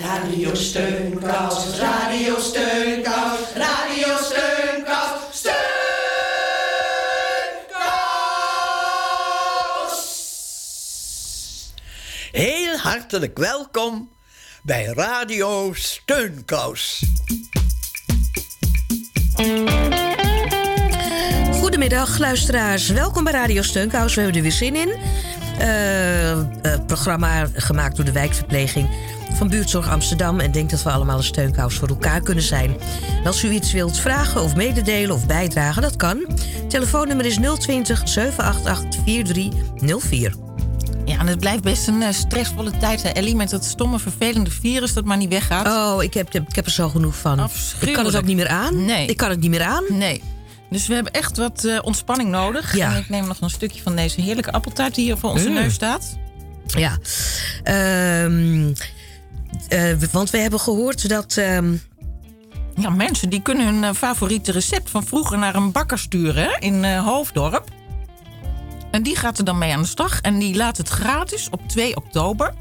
Radio Steunkous, Radio Steunkous, Radio Steunkous, Steunkous. Heel hartelijk welkom bij Radio Steunkous. Goedemiddag, luisteraars. Welkom bij Radio Steunkous. We hebben er weer zin in. Uh, programma gemaakt door de wijkverpleging van Buurtzorg Amsterdam. En denk dat we allemaal een steunkous voor elkaar kunnen zijn. En als u iets wilt vragen of mededelen of bijdragen, dat kan. Telefoonnummer is 020 788 4304. Ja, en het blijft best een uh, stressvolle tijd, hè, Ellie, met dat stomme, vervelende virus dat maar niet weggaat. Oh, ik heb, ik heb er zo genoeg van. Ik kan het ook niet meer aan. Nee. Ik kan het niet meer aan. Nee. Dus we hebben echt wat uh, ontspanning nodig. Ja. En ik neem nog een stukje van deze heerlijke appeltaart die hier voor onze Mm. neus staat. Ja. Ehm uh, want we hebben gehoord dat. Um... Ja, mensen die kunnen hun uh, favoriete recept van vroeger naar een bakker sturen in uh, Hoofddorp. En die gaat er dan mee aan de slag. En die laat het gratis op 2 oktober.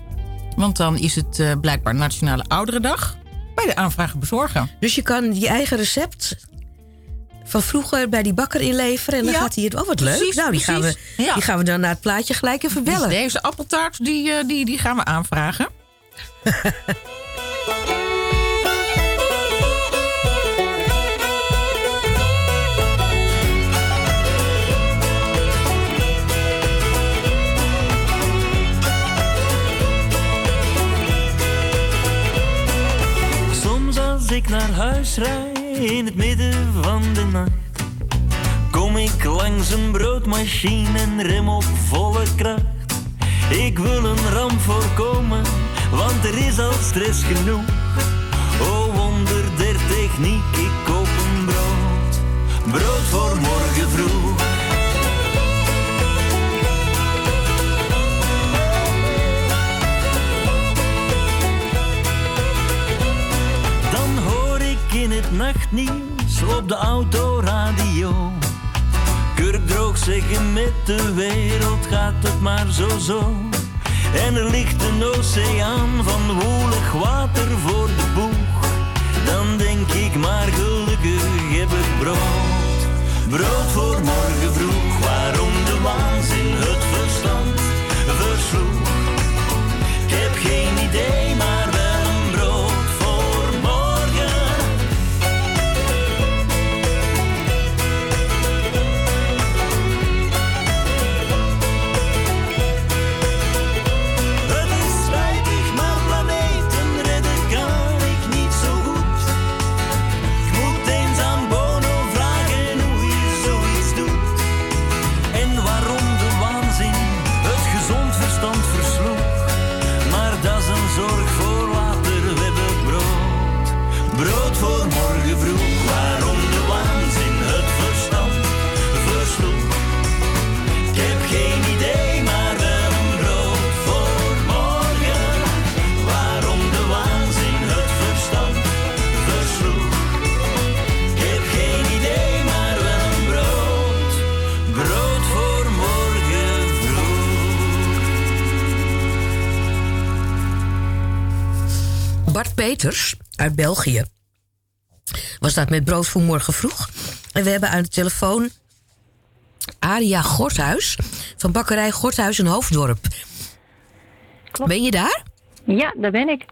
Want dan is het uh, blijkbaar Nationale Ouderendag. Bij de aanvragen bezorgen. Dus je kan je eigen recept van vroeger bij die bakker inleveren. En dan ja, gaat hij het. Oh, wat leuk. Precies, nou, die gaan, we, ja. die gaan we dan naar het plaatje gelijk even bellen. Dus deze appeltaart, die, die, die gaan we aanvragen. Soms als ik naar huis rijd in het midden van de nacht, kom ik langs een broodmachine en rem op volle kracht. Ik wil een ramp voorkomen, want er is al stress genoeg. Oh wonder der techniek, ik koop een brood, brood voor morgen vroeg. Dan hoor ik in het nachtnieuws op de autoradio. Kurk droog zeggen met de wereld gaat het maar zo zo. En er ligt een oceaan van woelig water voor de boeg. Dan denk ik maar gelukkig heb ik brood. Brood voor morgen vroeg, waarom de waanzin het verstand versloeg. Heb geen idee, maar Peters uit België was dat met brood voor morgen vroeg. En we hebben aan de telefoon Aria Gorthuis van bakkerij Gorthuis in Hoofddorp. Klopt. Ben je daar? Ja, daar ben ik.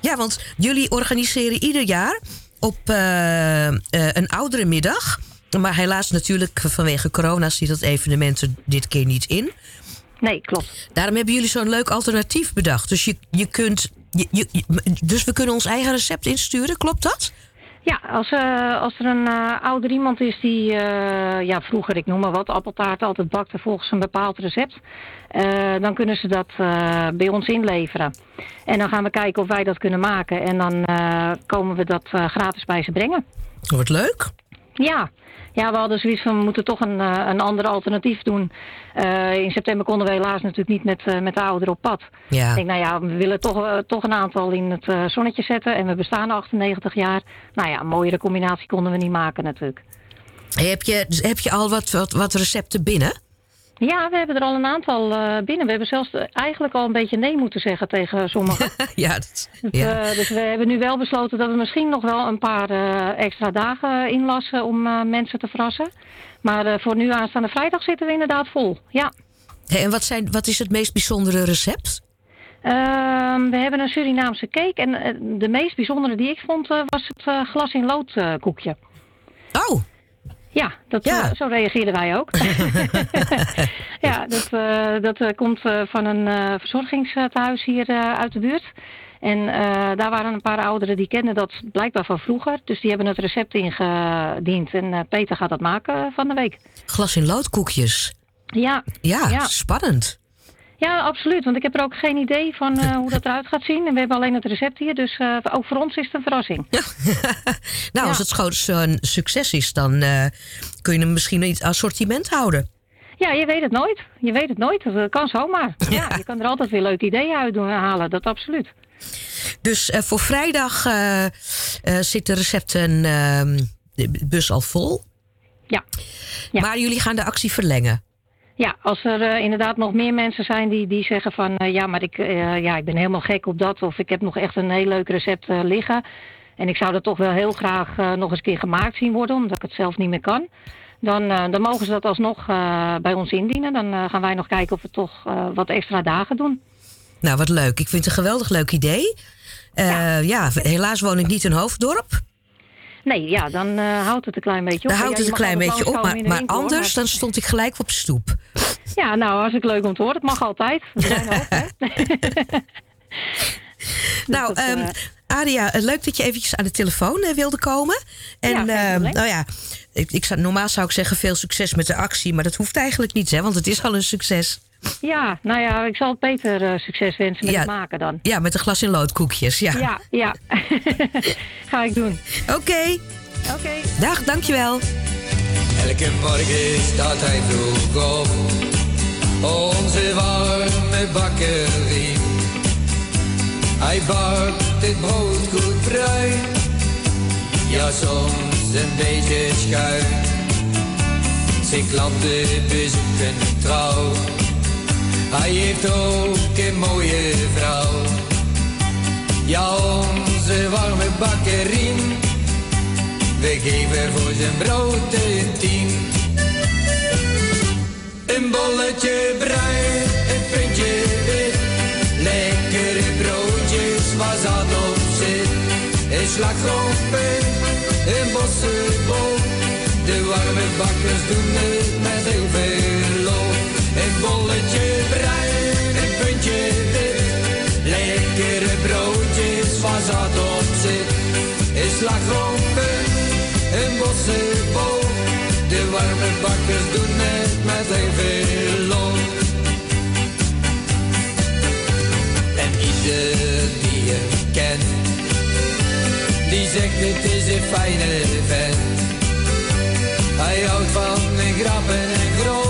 Ja, want jullie organiseren ieder jaar op uh, uh, een oudere middag. Maar helaas natuurlijk vanwege corona zit dat evenement er dit keer niet in. Nee, klopt. Daarom hebben jullie zo'n leuk alternatief bedacht. Dus, je, je kunt, je, je, dus we kunnen ons eigen recept insturen, klopt dat? Ja, als, uh, als er een uh, ouder iemand is die uh, ja, vroeger, ik noem maar wat, appeltaart altijd bakte volgens een bepaald recept. dan kunnen ze dat bij ons inleveren. En dan gaan we kijken of wij dat kunnen maken. En dan komen we dat gratis bij ze brengen. Wordt leuk. Ja. Ja, we hadden zoiets van, we moeten toch een, een ander alternatief doen. Uh, in september konden we helaas natuurlijk niet met, uh, met de ouderen op pad. Ja. Ik denk, nou ja, we willen toch, uh, toch een aantal in het zonnetje zetten. En we bestaan 98 jaar. Nou ja, een mooiere combinatie konden we niet maken natuurlijk. Heb je, heb je al wat, wat, wat recepten binnen? Ja, we hebben er al een aantal eh, binnen. We hebben zelfs eh, eigenlijk al een beetje nee moeten zeggen tegen sommigen. ja, dat, Dus, ja. eh, dus we hebben nu wel besloten dat we misschien nog wel een paar eh, extra dagen inlassen om eh, mensen te verrassen. Maar eh, voor nu aanstaande vrijdag zitten we inderdaad vol. Ja. Hey, en wat, zijn, wat is het meest bijzondere recept? Ehm, we hebben een Surinaamse cake en eh, de meest bijzondere die ik vond eh, was het eh, glas in lood eh, koekje. Oh, Ja, dat, Ja. eh, zo reageerden wij ook. ja, dat, eh, dat eh, komt van een verzorgingstehuis hier uit de buurt. En daar waren een paar ouderen die kenden dat blijkbaar van vroeger. Dus die hebben het recept ingediend. En Peter gaat dat maken van de week. glas in loodkoekjes. Ja, Ja, Ja. spannend. Ja, absoluut. Want ik heb er ook geen idee van eh, hoe dat eruit gaat zien. En we hebben alleen het recept hier. Dus eh, ook voor ons is het een verrassing. Nou, als het zo'n succes is, dan eh, kun je hem misschien in het assortiment houden. Ja, je weet het nooit. Je weet het nooit. Dat kan zomaar. Ja, je kan er altijd weer leuke ideeën uit doen, halen. Dat absoluut. Dus voor vrijdag zit de recepten ehm, de bus al vol. Ja. Ja. Maar jullie gaan de actie verlengen. Ja, als er eh, inderdaad nog meer mensen zijn die, die zeggen van... eh, ja, maar ik, eh, ja, ik ben helemaal gek op dat... of ik heb nog echt een heel leuk recept liggen... en ik zou dat toch wel heel graag nog eens een keer gemaakt zien worden... omdat ik het zelf niet meer kan... dan, dan mogen ze dat alsnog bij ons indienen. Dan gaan wij nog kijken of we toch wat extra dagen doen. Nou, wat leuk. Ik vind het een geweldig leuk idee. Eh, ja. helaas woon ik niet in Hoofddorp. Nee, ja, dan eh, houdt het een klein beetje op. Ja, houdt het een klein beetje op. Maar, maar winkel, anders, dan stond ik gelijk op de stoep. Ja, nou, hartstikke leuk om te horen. Het mag altijd. Hè? Nou, dat, eh, Adia, eh, leuk dat je eventjes aan de telefoon wilde komen. En Ja, ehm, nou ja, ik, ik zou, normaal zou ik zeggen veel succes met de actie. Maar dat hoeft eigenlijk niet, hè, want het is al een succes. Ja, nou ja, ik zal Peter eh, succes wensen met Ja. het maken dan. Ja, met de glas in loodkoekjes. Ja. Ja, ja. Ga ik doen. Oké, Oké. dag, dankjewel. Elke morgen staat hij vroeg op. Onze warme bakkerie. Hij bakt het brood goed bruin. Ja, soms een beetje schuin. Zijn klanten bezoeken trouw. Hij heeft ook een mooie vrouw. Ja, onze warme bakkerie. We geven voor zijn brood een tien. Een bolletje bruin, een puntje wit. Lekkere broodjes waar zat op zit. Een slagroompunt, een bossenbol. De warme bakkers doen het met heel veel. Een bolletje bruin, een puntje wit. Lekkere broodjes waar zat op zit. Een slagroompunt, een bossenbol. De warme bakkers doen het met heel veel lof. En ieder die hem kent, die zegt het is een fijne vent. Hij houdt van een grappen en grol.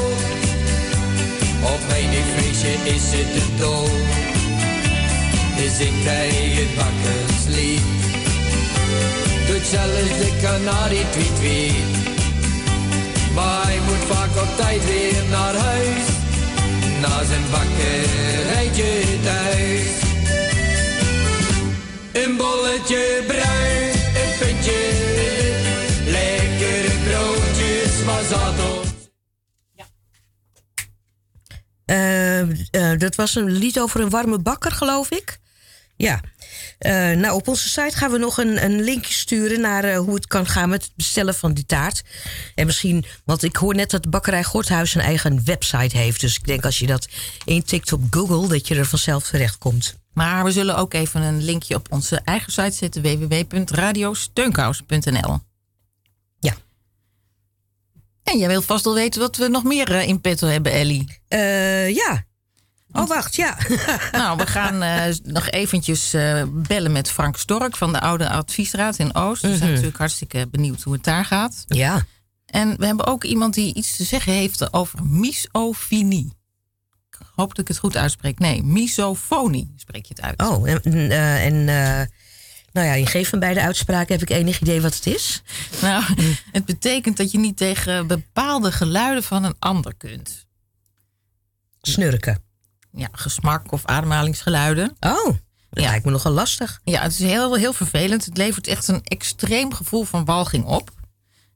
Op menig feestje is het een dol. Dan zingt hij het bakkerslied. Doet zelfs de kanarie tweet tweet. Maar hij moet vaak op tijd weer naar huis. Na zijn bakkerijtje thuis. Een bolletje bruin, een puntje. Lekkere broodjes, maar zat Eh, eh, dat was een lied over een warme bakker, geloof ik. Ja. Eh, nou, op onze site gaan we nog een, een linkje sturen naar hoe het kan gaan met het bestellen van die taart. En misschien, want ik hoor net dat de bakkerij Gorthuis een eigen website heeft. Dus ik denk als je dat intikt op Google, dat je er vanzelf terecht komt. Maar we zullen ook even een linkje op onze eigen site zetten: www.radiosteunkous.nl. Ja. En jij wilt vast wel weten wat we nog meer in petto hebben, Ellie. Eh, ja. Oh, wacht, ja. nou, we gaan eh, nog eventjes eh, bellen met Frank Stork van de Oude Adviesraad in Oost. We zijn natuurlijk hartstikke benieuwd hoe het daar gaat. ja. En we hebben ook iemand die iets te zeggen heeft over misofinie. Ik hoop dat ik het goed uitspreek. Nee, misofonie spreek je het uit. Oh, en, eh, en eh, nou ja, in geen van beide uitspraken heb ik enig idee wat het is. Nou, het betekent dat je niet tegen bepaalde geluiden van een ander kunt. Snurken. Ja, gesmak of ademhalingsgeluiden. Oh, dat Ja. lijkt me nogal lastig. Ja, het is heel, heel vervelend. Het levert echt een extreem gevoel van walging op.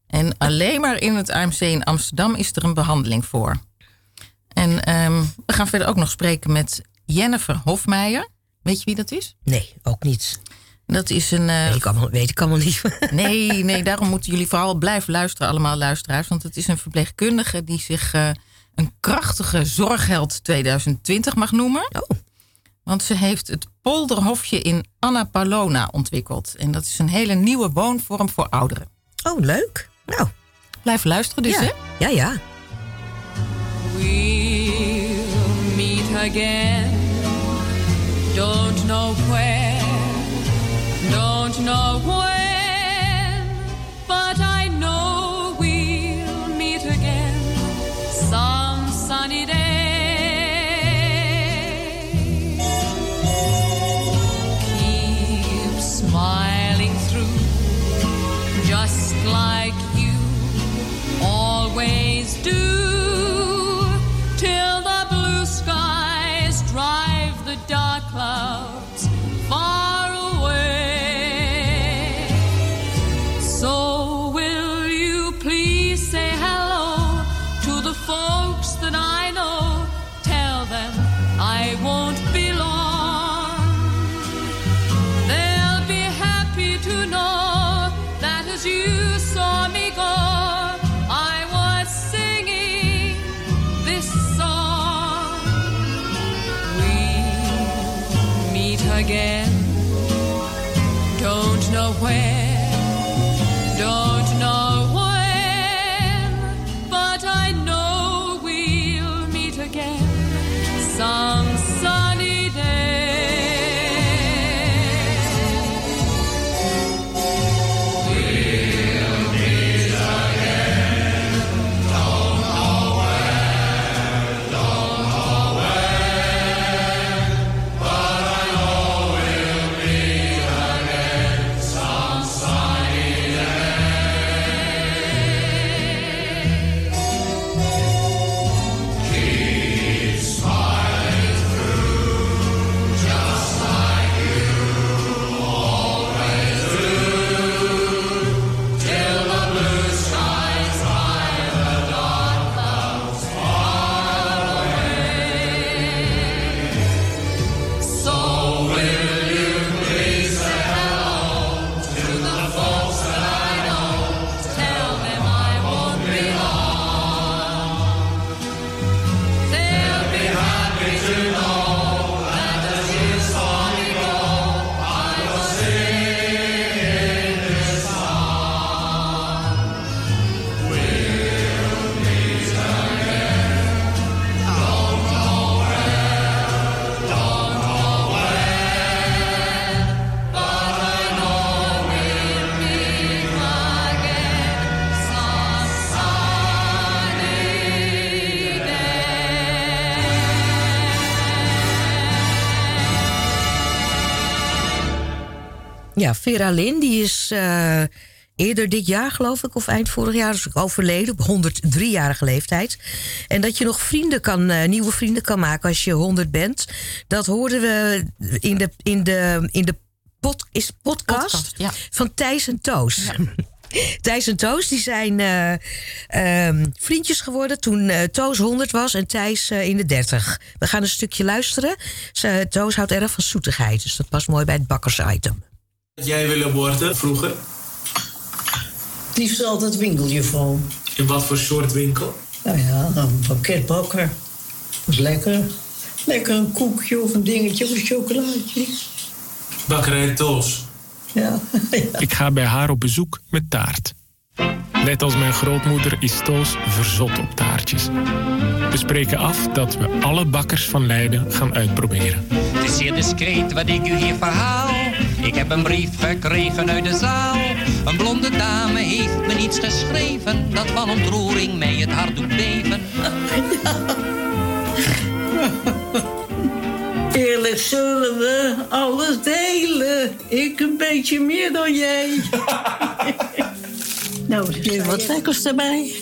En alleen maar in het AMC in Amsterdam is er een behandeling voor. En ehm, we gaan verder ook nog spreken met Jennifer Hofmeijer. Weet je wie dat is? Nee, ook niet. Dat is een. Weet ik allemaal, weet ik allemaal niet. nee, nee, daarom moeten jullie vooral blijven luisteren, allemaal luisteraars. Want het is een verpleegkundige die zich eh, een krachtige zorgheld 2020 mag noemen. Oh, Want ze heeft het polderhofje in Annapolona ontwikkeld. En dat is een hele nieuwe woonvorm voor ouderen. oh leuk. Nou, Blijf luisteren dus, ja. hè? ja, ja. We'll meet again. Don't know where, don't know when, Ja, Vera Lynn, die is eh, eerder dit jaar, geloof ik, of eind vorig jaar, is overleden op 103-jarige leeftijd. En dat je nog vrienden kan, eh, nieuwe vrienden kan maken als je 100 bent. Dat hoorden we in de, in de, in de pod, is podcast, Podcast, ja. van Thijs en Toos. Thijs en Toos die zijn eh, ehm, vriendjes geworden toen Toos 100 was en Thijs in de 30. We gaan een stukje luisteren. Ze, Toos houdt erg van zoetigheid, dus dat past mooi bij het bakkersitem. Jij willen worden vroeger? Het liefst altijd winkeljuffrouw. In wat voor soort winkel? Nou ja, een pakketbakker. Dat is lekker. Lekker een koekje of een dingetje of een chocolaatje. Bakkerij Toos. Ja, Ik ga bij haar op bezoek met taart. Net als mijn grootmoeder is Toos verzot op taartjes. We spreken af dat we alle bakkers van Leiden gaan uitproberen. Het is zeer discreet wat ik u hier verhaal. Ik heb een brief gekregen uit de zaal. Een blonde dame heeft me iets geschreven. Dat van ontroering mij het hart doet beven. Eerlijk zullen we alles delen. Ik een beetje meer dan jij. nou, er zit wat lekkers erbij.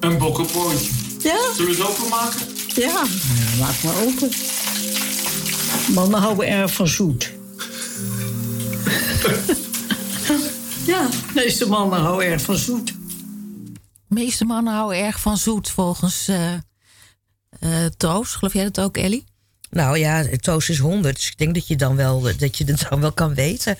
Een bokkenpootje. Ja? Zullen we het openmaken? Ja, maak maar open. Mannen houden erg van zoet. ja, de meeste mannen houden erg van zoet. De meeste mannen houden erg van zoet, volgens eh eh, Toos. Geloof jij dat ook, Ellie? Nou ja, Toos is 100, dus ik denk dat je, dan wel, dat je het dan wel kan weten.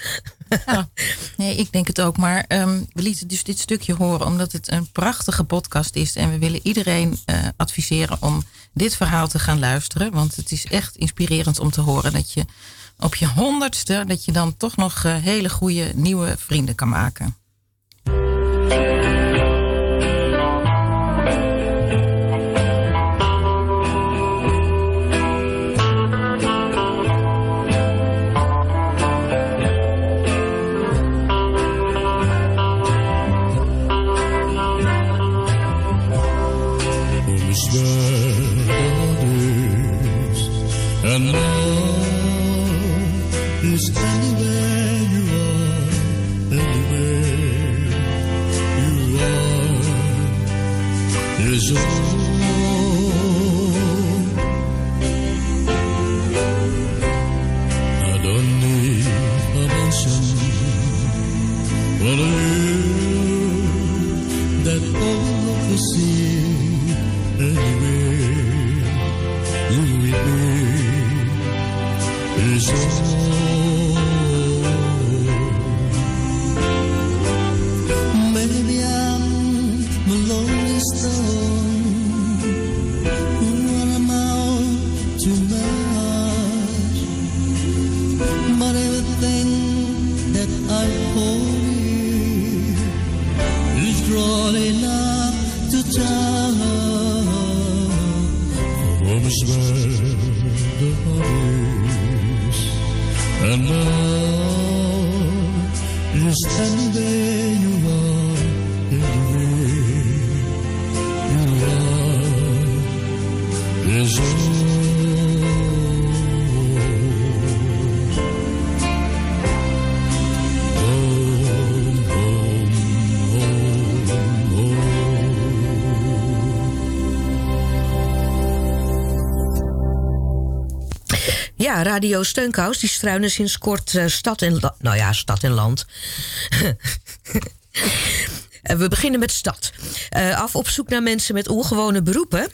Ja. Nee, ik denk het ook. Maar ehm, we lieten dus dit stukje horen omdat het een prachtige podcast is. En we willen iedereen eh, adviseren om dit verhaal te gaan luisteren. Want het is echt inspirerend om te horen dat je op je honderdste... dat je dan toch nog eh, hele goede nieuwe vrienden kan maken. Is Ja, Radio Steunkous, die struinen sinds kort eh, stad en land. Nou ja, stad en land. En we beginnen met stad. Eh, af op zoek naar mensen met ongewone beroepen.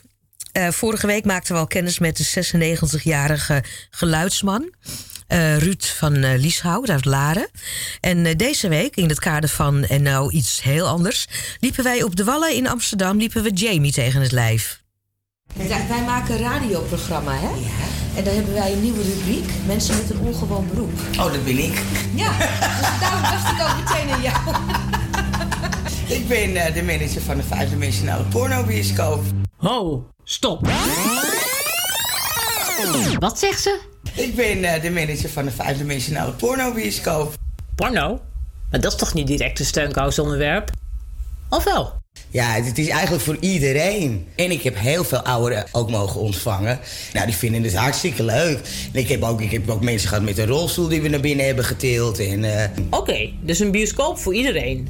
Eh, vorige week maakten we al kennis met de 96-jarige geluidsman. eh, Ruud van eh, Lieshout uit Laren. En eh, deze week, in het kader van en nou iets heel anders, liepen wij op de Wallen in Amsterdam, liepen we Jamie tegen het lijf. wij maken een radioprogramma, hè? Ja. En dan hebben wij een nieuwe rubriek, mensen met een ongewoon beroep. Oh, dat ben ik. Ja, dus daarom dacht ik ook meteen aan jou. Ik ben eh, de manager van de vijfdimensionale pornobioscoop. Ho, stop. Wat zegt ze? Ik ben eh, de manager van de vijfdimensionale pornobioscoop. Porno? Maar dat is toch niet direct een steunkous-onderwerp? Of wel? Ja, het is eigenlijk voor iedereen. En ik heb heel veel ouderen ook mogen ontvangen. Nou, die vinden het hartstikke leuk. En ik heb ook, ik heb ook mensen gehad met een rolstoel die we naar binnen hebben getild. En, eh, Oké, dus een bioscoop voor iedereen.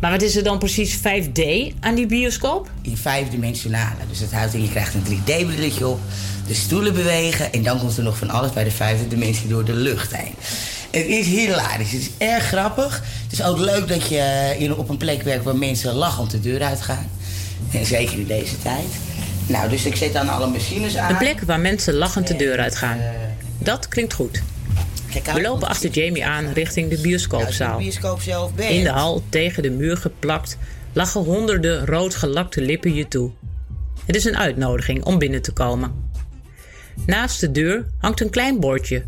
Maar wat is er dan precies 5D aan die bioscoop? in vijfdimensionale. Dus dat houdt in, je krijgt een 3D-brilletje op. De stoelen bewegen. En dan komt er nog van alles bij de vijfde dimensie door de lucht heen. Het is hilarisch. Het is erg grappig. Het is ook leuk dat je in, op een plek werkt waar mensen lachend de deur uitgaan. En zeker in deze tijd. Nou, dus ik zet dan alle machines aan. Een plek waar mensen lachend de deur uitgaan. Dat klinkt goed. We lopen achter Jamie aan richting de bioscoopzaal. In de hal, tegen de muur geplakt, lachen honderden rood gelakte lippen je toe. Het is een uitnodiging om binnen te komen. Naast de deur hangt een klein bordje.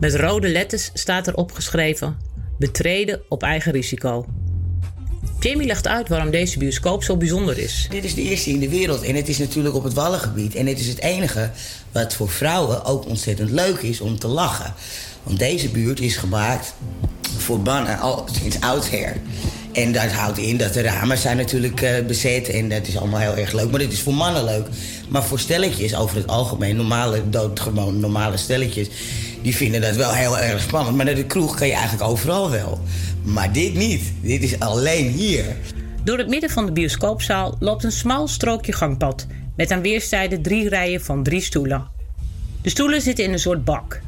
Met rode letters staat er opgeschreven: Betreden op eigen risico. Jamie legt uit waarom deze bioscoop zo bijzonder is. Dit is de eerste in de wereld en het is natuurlijk op het Wallengebied. En het is het enige wat voor vrouwen ook ontzettend leuk is om te lachen. Want deze buurt is gemaakt voor mannen al sinds oudsher. En dat houdt in dat de ramen zijn natuurlijk eh, bezet en dat is allemaal heel erg leuk. Maar dit is voor mannen leuk. Maar voor stelletjes, over het algemeen, normale, doodgewoon normale stelletjes... die vinden dat wel heel erg spannend. Maar naar de kroeg kan je eigenlijk overal wel. Maar dit niet. Dit is alleen hier. Door het midden van de bioscoopzaal loopt een smal strookje gangpad met aan weerszijden drie rijen van drie stoelen. De stoelen zitten in een soort bak.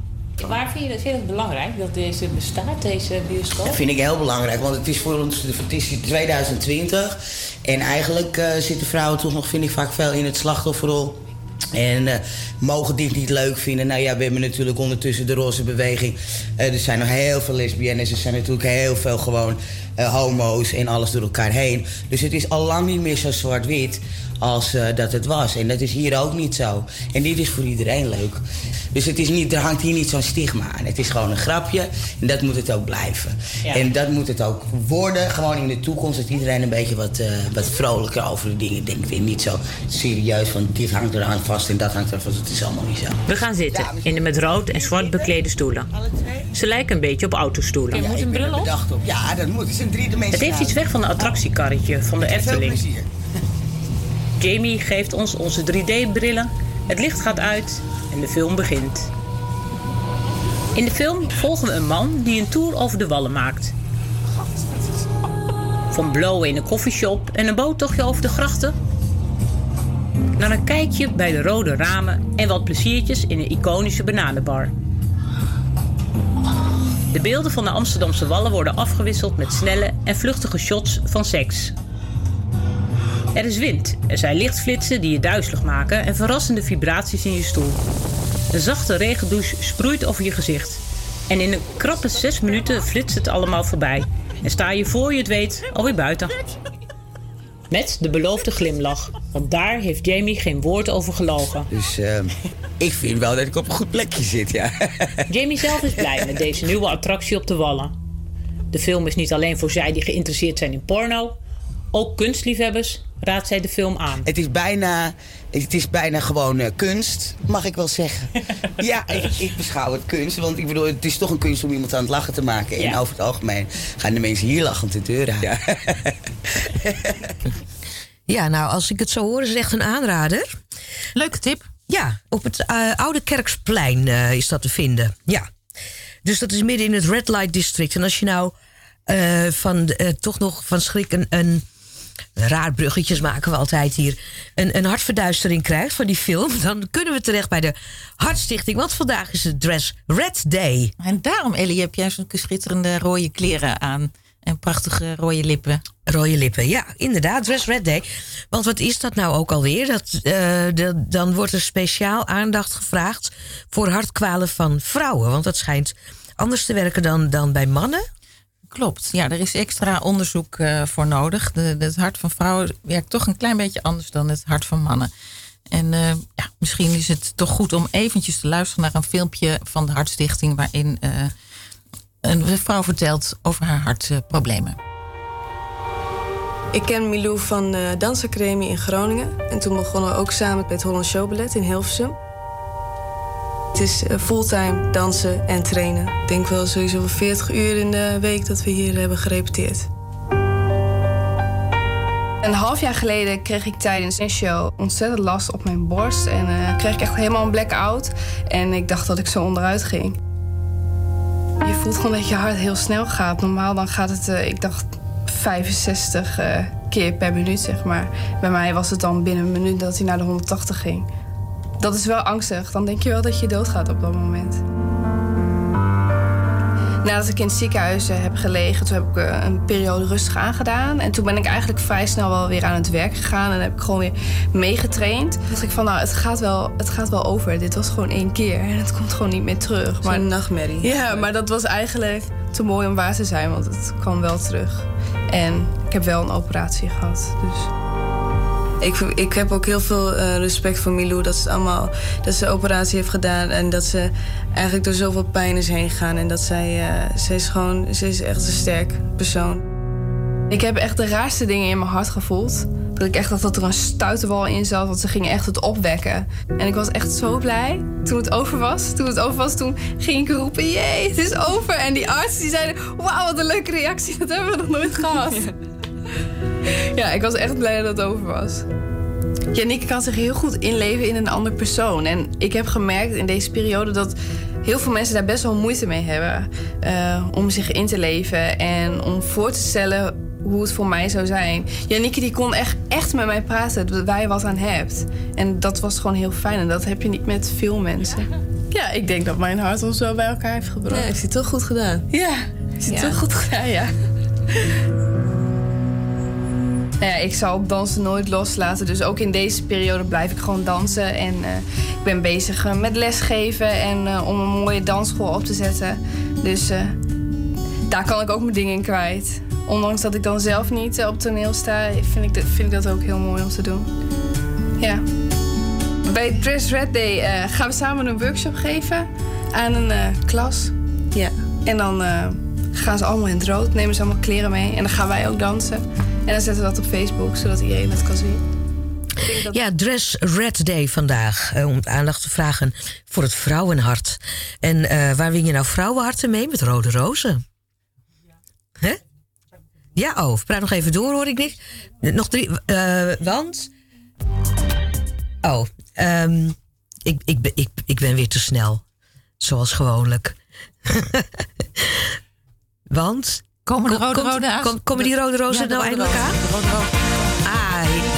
Waar vind je, dat, vind je belangrijk dat deze bestaat, deze bioscoop? Dat vind ik heel belangrijk, want het is voor ons het is 2020. En eigenlijk eh, zitten vrouwen toch nog, vind ik, vaak veel in het slachtofferrol. En eh, mogen dit niet leuk vinden. Nou ja, we hebben natuurlijk ondertussen de roze beweging. Eh, er zijn nog heel veel lesbiennes. Er zijn natuurlijk heel veel gewoon eh, homo's en alles door elkaar heen. Dus het is al lang niet meer zo zwart-wit als dat het was. En dat is hier ook niet zo. En dit is voor iedereen leuk. Dus het is niet, er hangt hier niet zo'n stigma aan. Het is gewoon een grapje en dat moet het ook blijven. Ja. En dat moet het ook worden, gewoon in de toekomst. Dat iedereen een beetje wat, eh, wat vrolijker over de dingen denkt. En niet zo serieus van dit hangt eraan vast en dat hangt eraan vast. Het is allemaal niet zo. We gaan zitten in de met rood en zwart beklede stoelen. Ze lijken een beetje op autostoelen. Ja, ik ben er bedacht op. Ja, dat moet. Het is een Het driedimensionale. heeft iets weg van een attractiekarretje van de Efteling. plezier. Jamie geeft ons onze 3D-brillen, het licht gaat uit en de film begint. In de film volgen we een man die een tour over de wallen maakt. Van blowen in een koffieshop en een boottochtje over de grachten. Naar een kijkje bij de rode ramen en wat pleziertjes in een iconische bananenbar. De beelden van de Amsterdamse wallen worden afgewisseld met snelle en vluchtige shots van seks. Er is wind, er zijn lichtflitsen die je duizelig maken en verrassende vibraties in je stoel. Een zachte regendouche sproeit over je gezicht. En in een krappe zes minuten flitst het allemaal voorbij. En sta je voor je het weet alweer buiten. Met de beloofde glimlach, want daar heeft Jamie geen woord over gelogen. Dus ehm, ik vind wel dat ik op een goed plekje zit, ja. Jamie zelf is blij met deze nieuwe attractie op de Wallen. De film is niet alleen voor zij die geïnteresseerd zijn in porno. Ook kunstliefhebbers raadt zij de film aan. Het is bijna, het is bijna gewoon eh, kunst, mag ik wel zeggen. ja, ik, ik beschouw het kunst. Want ik bedoel, het is toch een kunst om iemand aan het lachen te maken. En Ja. over het algemeen gaan de mensen hier lachend de deur uit. Ja. Ja, nou, als ik het zo hoor, is het echt een aanrader. Leuke tip. Ja, op het eh, Oude Kerksplein eh, is dat te vinden. Ja. Dus dat is midden in het Red Light District. En als je nou eh, van, eh, toch nog van schrik een, een raar bruggetjes maken we altijd hier. Een, een hartverduistering krijgt van die film. Dan kunnen we terecht bij de Hartstichting. Want vandaag is het Dress Red Day. En daarom, Ellie, heb jij zo'n schitterende rode kleren aan. En prachtige rode lippen. Rode lippen, ja, inderdaad, Dress Red Day. Want wat is dat nou ook alweer? Dat, eh, de- dan wordt er speciaal aandacht gevraagd voor hartkwalen van vrouwen. Want dat schijnt anders te werken dan, dan bij mannen. Klopt, ja, er is extra onderzoek eh, voor nodig. De, het hart van vrouwen werkt toch een klein beetje anders dan het hart van mannen. En eh, ja, misschien is het toch goed om eventjes te luisteren naar een filmpje van de Hartstichting... waarin eh, een vrouw vertelt over haar hartproblemen. Ik ken Milou van de Dansacademie in Groningen. En toen begonnen we ook samen met Holland Showballet in Hilversum. Het is eh, fulltime dansen en trainen. Ik denk wel sowieso wel 40 uur in de week dat we hier hebben gerepeteerd. Een half jaar geleden kreeg ik tijdens een show ontzettend last op mijn borst. En eh, kreeg ik echt helemaal een blackout. En ik dacht dat ik zo onderuit ging. Je voelt gewoon dat je hart heel snel gaat. Normaal dan gaat het, eh, ik dacht, 65 eh, keer per minuut, zeg maar. Bij mij was het dan binnen een minuut dat hij naar de 180 ging. Dat is wel angstig. Dan denk je wel dat je doodgaat op dat moment. Nadat ik in het ziekenhuis eh, heb gelegen, toen heb ik eh, een periode rustig aangedaan. En toen ben ik eigenlijk vrij snel wel weer aan het werk gegaan. En heb ik gewoon weer meegetraind. Toen dacht ik van, nou, het gaat, wel, het gaat wel over. Dit was gewoon één keer en het komt gewoon niet meer terug. Maar een nachtmerrie. Ja, maar dat was eigenlijk te mooi om waar te zijn, want het kwam wel terug. En ik heb wel een operatie gehad, dus... Ik, ik heb ook heel veel eh, respect voor Milou dat ze, allemaal, dat ze de operatie heeft gedaan. En dat ze eigenlijk door zoveel pijn is heen gegaan. En dat zij, eh, ze is gewoon, ze is echt een sterk persoon. Ik heb echt de raarste dingen in mijn hart gevoeld. Dat ik echt dacht dat er een stuitenwal in zat, want ze gingen echt het opwekken. En ik was echt zo blij toen het over was. Toen het over was, toen ging ik roepen, jee, het is over. En die arts die zeiden, wauw, wat een leuke reactie, dat hebben we nog nooit gehad. Ja, ik was echt blij dat het over was. Janiek kan zich heel goed inleven in een ander persoon. En ik heb gemerkt in deze periode dat heel veel mensen daar best wel moeite mee hebben. eh, om zich in te leven en om voor te stellen hoe het voor mij zou zijn. Janneke die kon echt, echt met mij praten, dat wij wat aan hebt. En dat was gewoon heel fijn en dat heb je niet met veel mensen. Ja, ik denk dat mijn hart ons wel bij elkaar heeft gebracht. Ja, heeft hij toch goed gedaan? Ja, heeft hij Ja. toch goed gedaan, ja. Nou ja, ik zal dansen nooit loslaten. Dus ook in deze periode blijf ik gewoon dansen. En eh, ik ben bezig eh, met lesgeven en eh, om een mooie dansschool op te zetten. Dus daar kan ik ook mijn dingen in kwijt. Ondanks dat ik dan zelf niet op toneel sta, vind ik, dat, vind ik dat ook heel mooi om te doen. Ja. Bij Dress Red Day gaan we samen een workshop geven aan een klas. Ja. En dan gaan ze allemaal in het rood, nemen ze allemaal kleren mee. En dan gaan wij ook dansen. En dan zetten we dat op Facebook, zodat iedereen dat kan zien. Ja, Dress Red Day vandaag. eh, om aandacht te vragen voor het vrouwenhart. En eh, waar win je nou vrouwenharten mee? Met rode rozen. Hè? Ja, oh, praat nog even door, hoor ik niks. Nog drie, eh, want... Oh, ehm, ik, ik, ik, ik ben weer te snel. Zoals gewoonlijk. want... Komen de rode rode aan? kom- Komen die rode rozen nou eindelijk rozen, aan? rozen. Ah,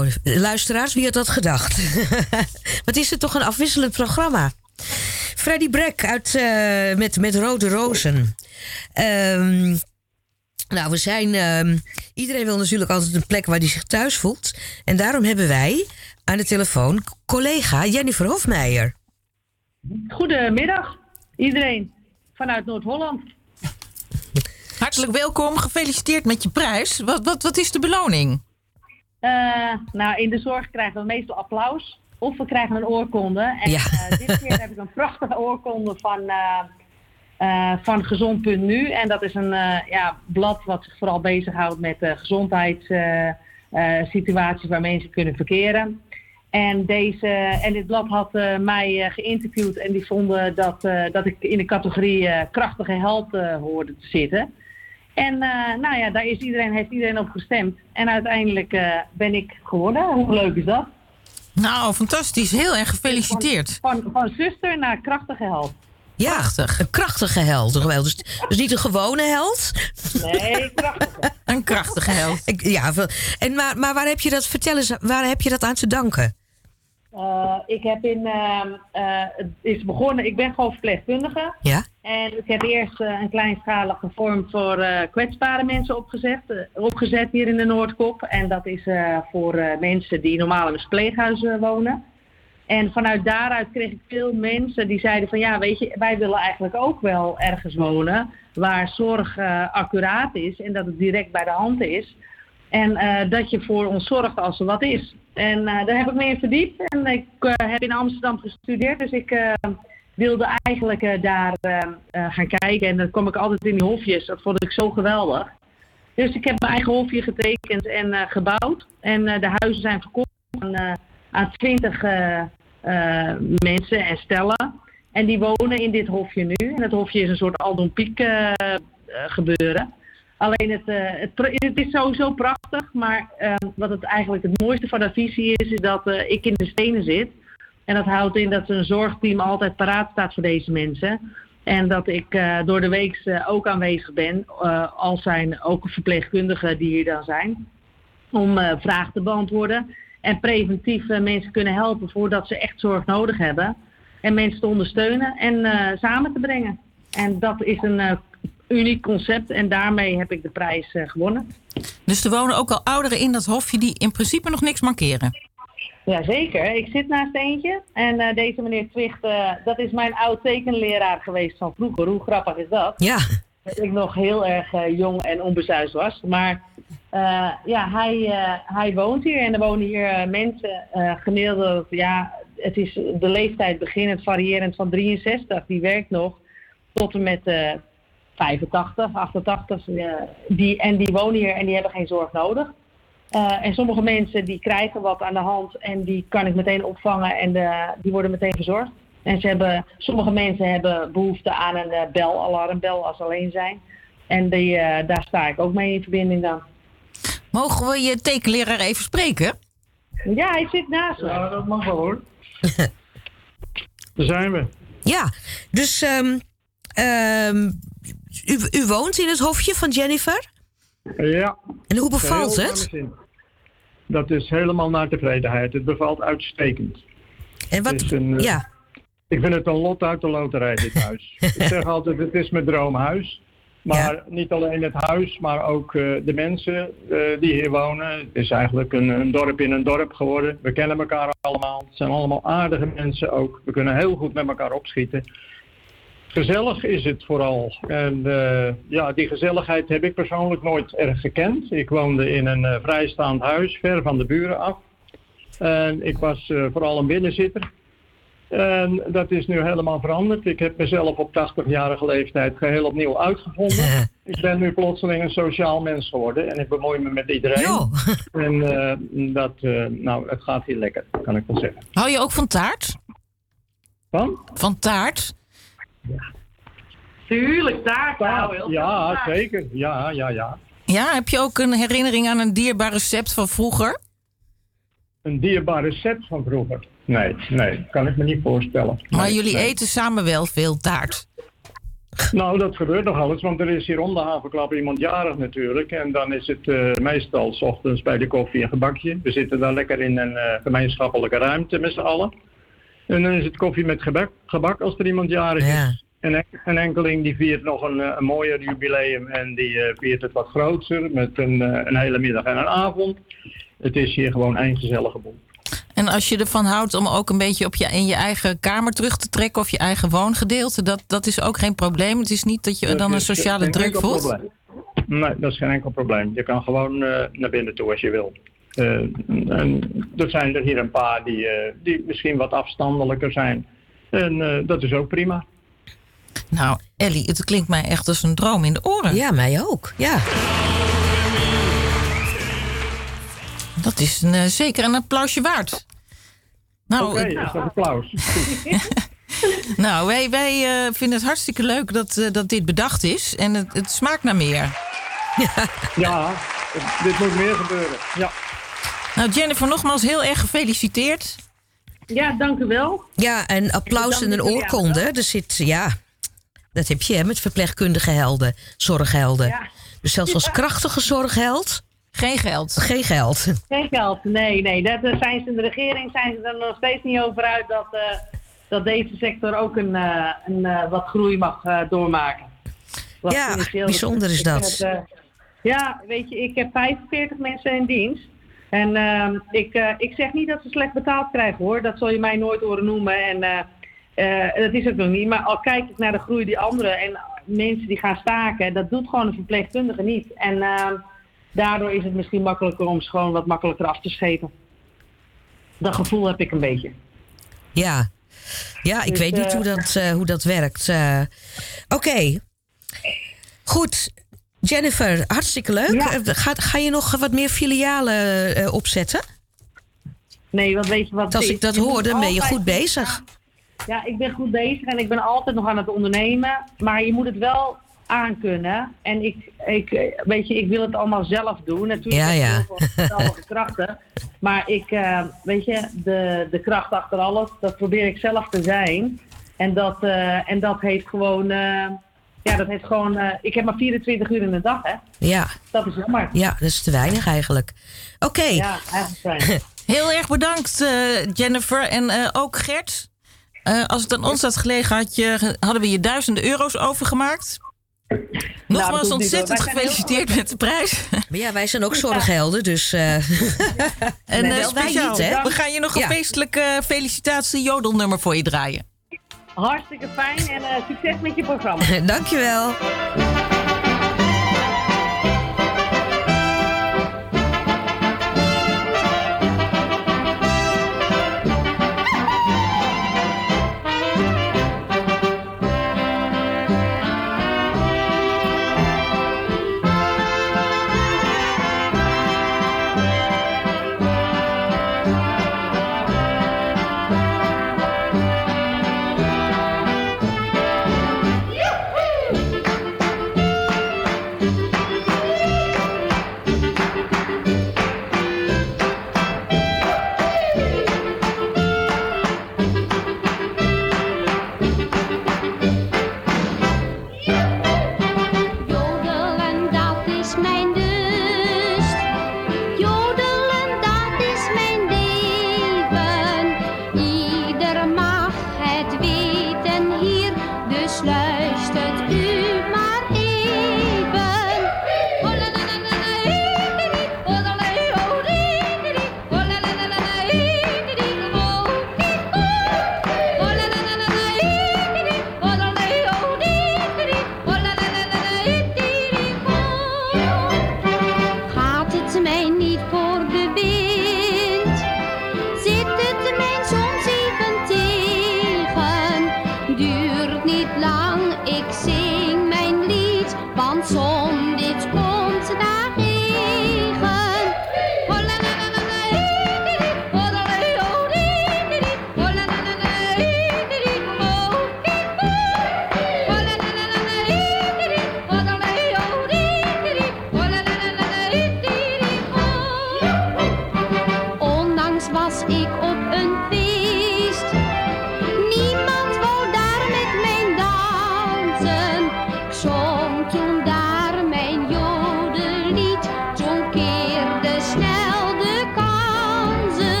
Nou, luisteraars, wie had dat gedacht? Wat is het toch een afwisselend programma? Freddy Brek uit, eh, met, met Rode Rozen. Ehm, nou, we zijn. ehm, iedereen wil natuurlijk altijd een plek waar hij zich thuis voelt. En daarom hebben wij aan de telefoon collega Jennifer Hofmeijer. Goedemiddag, iedereen vanuit Noord-Holland. Hartelijk welkom, gefeliciteerd met je prijs. Wat, wat, wat is de beloning? Eh, nou, in de zorg krijgen we meestal applaus. Of we krijgen een oorkonde. En eh, dit keer heb ik een prachtige oorkonde van, eh, van Gezond.nu. En dat is een ja, blad wat zich vooral bezighoudt met de gezondheidssituaties waar mensen kunnen verkeren. En, deze, en dit blad had mij geïnterviewd en die vonden dat, dat ik in de categorie krachtige held hoorde te zitten. En eh, nou ja, daar is iedereen, heeft iedereen op gestemd. En uiteindelijk eh, ben ik geworden. Hoe leuk is dat? Nou, fantastisch. Heel erg gefeliciteerd. Van, van, van zuster naar krachtige held. Ja, een krachtige held. toch wel. Dus, dus niet een gewone held. Nee, krachtige. een krachtige held. Ik- Ja, en maar, maar waar heb je dat, vertel eens, waar heb je dat aan te danken? Eh, ik heb in, ehm, eh, het is begonnen, ik ben gewoon verpleegkundige. Ja? En ik heb eerst eh, een kleinschalige vorm voor eh, kwetsbare mensen opgezet, eh, opgezet hier in de Noordkop. En dat is voor mensen die normaal in een verpleeghuis eh, wonen. En vanuit daaruit kreeg ik veel mensen die zeiden van ja, weet je, wij willen eigenlijk ook wel ergens wonen waar zorg accuraat is en dat het direct bij de hand is. En dat je voor ons zorgt als er wat is. En daar heb ik me in verdiept. En ik heb in Amsterdam gestudeerd. Dus ik wilde eigenlijk eh, daar eh, eh, gaan kijken. En dan kom ik altijd in die hofjes. Dat vond ik zo geweldig. Dus ik heb mijn eigen hofje getekend en gebouwd. En de huizen zijn verkocht aan, aan 20 eh, eh, mensen en stellen. En die wonen in dit hofje nu. En het hofje is een soort Aldon eh, gebeuren. Alleen het, het, is sowieso prachtig, maar eh, wat het eigenlijk het mooiste van de visie is, is dat ik in de stenen zit. En dat houdt in dat een zorgteam altijd paraat staat voor deze mensen. En dat ik eh, door de week eh, ook aanwezig ben, eh, als zijn ook verpleegkundigen die hier dan zijn, om vragen te beantwoorden. En preventief mensen kunnen helpen voordat ze echt zorg nodig hebben. En mensen te ondersteunen en samen te brengen. En dat is een uniek concept en daarmee heb ik de prijs gewonnen. Dus er wonen ook al ouderen in dat hofje die in principe nog niks mankeren. Jazeker, ik zit naast eentje. En eh, deze meneer Twicht, eh, dat is mijn oud tekenleraar geweest van vroeger. Hoe grappig is dat? Ja. Dat ik nog heel erg eh, jong en onbezuisd was. Maar ja, hij, hij woont hier en er wonen hier mensen gemiddeld, ja, het is de leeftijd beginnend variërend van 63, die werkt nog, tot en met eh 85, 88. eh, die, en die wonen hier en die hebben geen zorg nodig. Eh, en sommige mensen die krijgen wat aan de hand en die kan ik meteen opvangen en de, die worden meteen verzorgd. En ze hebben, sommige mensen hebben behoefte aan een eh, belalarmbel als ze alleen zijn. En die, eh, daar sta ik ook mee in verbinding dan. Mogen we je tekenleraar even spreken? Ja, hij zit naast me. Ja, dat mag wel hoor. Daar zijn we. Ja, dus ehm, ehm, u, u woont in het hofje van Jennifer? Ja. En hoe bevalt Heel het? Dat is helemaal naar tevredenheid. Het bevalt uitstekend. En wat, een, eh, ja. Ik vind het een lot uit de loterij, dit huis. ik zeg altijd, het is mijn droomhuis. Maar niet alleen het huis, maar ook eh, de mensen eh, die hier wonen. Het is eigenlijk een, een dorp in een dorp geworden. We kennen elkaar allemaal. Het zijn allemaal aardige mensen ook. We kunnen heel goed met elkaar opschieten. Gezellig is het vooral. En eh, ja, die gezelligheid heb ik persoonlijk nooit erg gekend. Ik woonde in een eh, vrijstaand huis, ver van de buren af. En ik was eh, vooral een binnenzitter. En dat is nu helemaal veranderd. Ik heb mezelf op 80-jarige leeftijd geheel opnieuw uitgevonden. ik ben nu plotseling een sociaal mens geworden en ik bemoei me met iedereen. En dat, nou, het gaat hier lekker, kan ik wel zeggen. Hou je ook van taart? Van? Van taart? Tuurlijk, taart nou, Ja, taart. zeker. Ja, ja, ja. Ja, heb je ook een herinnering aan een dierbaar recept van vroeger? Een dierbaar recept van vroeger? Nee, nee, kan ik me niet voorstellen. Maar Nee, jullie nee. eten samen wel veel taart. Nou, dat gebeurt nog alles, want er is hier om de havenklap iemand jarig natuurlijk. En dan is het eh, meestal 's ochtends bij de koffie een gebakje. We zitten daar lekker in een eh, gemeenschappelijke ruimte met z'n allen. En dan is het koffie met gebak, gebak als er iemand jarig is. En en- een enkeling die viert nog een, eh, een mooier jubileum en die eh, viert het wat groter met een, eh, een hele middag en een avond. Het is hier gewoon één gezellige boel. En als je ervan houdt om ook een beetje op je, in je eigen kamer terug te trekken of je eigen woongedeelte, dat, dat is ook geen probleem. Het is niet dat je Dat dan een sociale druk voelt. probleem. Nee, dat is geen enkel probleem. Je kan gewoon naar binnen toe als je wil. Eh, en er zijn er hier een paar die, eh, die misschien wat afstandelijker zijn. En eh, dat is ook prima. Nou, Ellie, het klinkt mij echt als een droom in de oren. Ja, mij ook. Ja. Dat is een, zeker een applausje waard. Nou, Oké, is dat applaus. nou wij, wij eh, vinden het hartstikke leuk dat, eh, dat dit bedacht is. En het, het smaakt naar meer. Ja, dit moet meer gebeuren. Ja. Nou, Jennifer, nogmaals heel erg gefeliciteerd. Ja, dank u wel. Ja, en applaus en een oorkonde. Er zit, ja, dat heb je hè, met verpleegkundige helden, zorghelden. Ja. Dus zelfs als krachtige zorgheld. Geen geld. Geen geld. Geen geld, nee, nee. Dat eh, zijn ze in de regering zijn ze er nog steeds niet over uit dat, eh, dat deze sector ook een, eh, een wat groei mag eh, doormaken. Wat Ja, bijzonder is dat. het, ja, weet je, ik heb 45 mensen in dienst. En ehm, ik, eh, ik zeg niet dat ze slecht betaald krijgen hoor. Dat zal je mij nooit horen noemen. En eh, eh, dat is ook nog niet. Maar al kijk ik naar de groei die anderen en mensen die gaan staken, dat doet gewoon een verpleegkundige niet. En ehm, daardoor is het misschien makkelijker om ze gewoon wat makkelijker af te schepen. Dat gevoel heb ik een beetje. Ja, ja ik Dus, weet niet hoe dat, hoe dat werkt. Oké, goed. Jennifer, hartstikke leuk. Eh, Ga, ga je nog wat meer filialen eh, opzetten? Nee, want weet je wat? Als ik dat hoor, dan ben je goed bezig. Ja, ik ben goed bezig en ik ben altijd nog aan het ondernemen. Maar je moet het wel aankunnen. En ik, ik, weet je, ik wil het allemaal zelf doen. Natuurlijk Ja, ja. heel geweldige krachten. Maar ik, eh, weet je, de, de kracht achter alles, dat probeer ik zelf te zijn. En dat, en dat heeft gewoon, ja, dat heeft gewoon, eh, ik heb maar 24 uur in de dag, hè. Ja. Dat is jammer. Ja, dat is te weinig eigenlijk. Oké. Ja, eigenlijk fijn. Heel erg bedankt, eh, Jennifer. En eh, ook Gert. Eh, als het aan ons had gelegen, had je, hadden we je duizenden euro's overgemaakt. Nou, Nogmaals ontzettend gefeliciteerd met de prijs. Maar ja, wij zijn ook zorghelden, dus... eh, En Nee, eh, wel wij speciaal, niet, hè? we gaan je nog een Ja. feestelijke felicitatie jodelnummer voor je draaien. Hartstikke fijn en eh, succes met je programma. Dankjewel.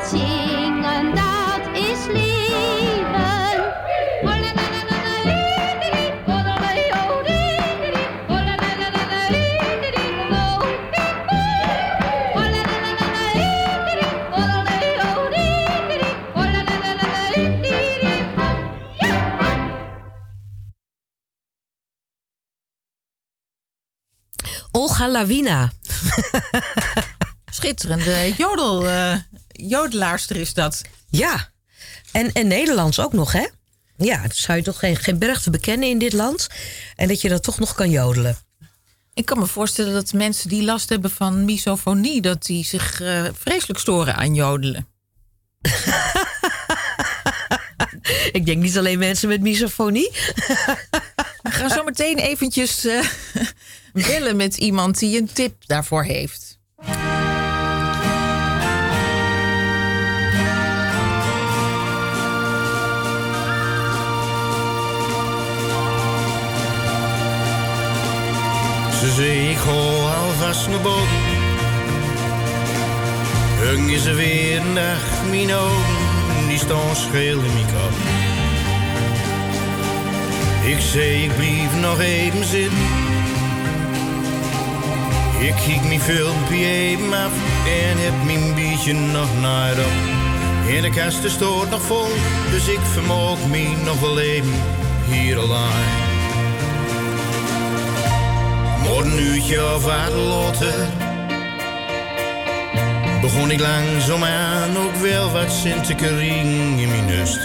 Want zingen dat is leven. Olga Lawina. Schitterende jodel, eh, jodelaarster is dat. Ja, en, en Nederlands ook nog, hè? Ja, dan zou je toch geen, geen berg te bekennen in dit land. En dat je dat toch nog kan jodelen. Ik kan me voorstellen dat mensen die last hebben van misofonie... dat die zich eh, vreselijk storen aan jodelen. Ik denk niet alleen mensen met misofonie. We gaan zo meteen eventjes eh, bellen met iemand die een tip daarvoor heeft. Ze zei ik ga alvast naar boven. Hung is er weer dag, mijn ogen die staan scheel in mijn kop. Ik zei ik blijf nog even zitten. Ik kijk mijn filmpje even af en heb mijn biertje nog naar op. De kast is nog vol, dus ik vermoog me nog wel even hier alleen. Maar een uurtje of wat later begon ik langzaamaan ook wel wat zin te kringen in mijn nust.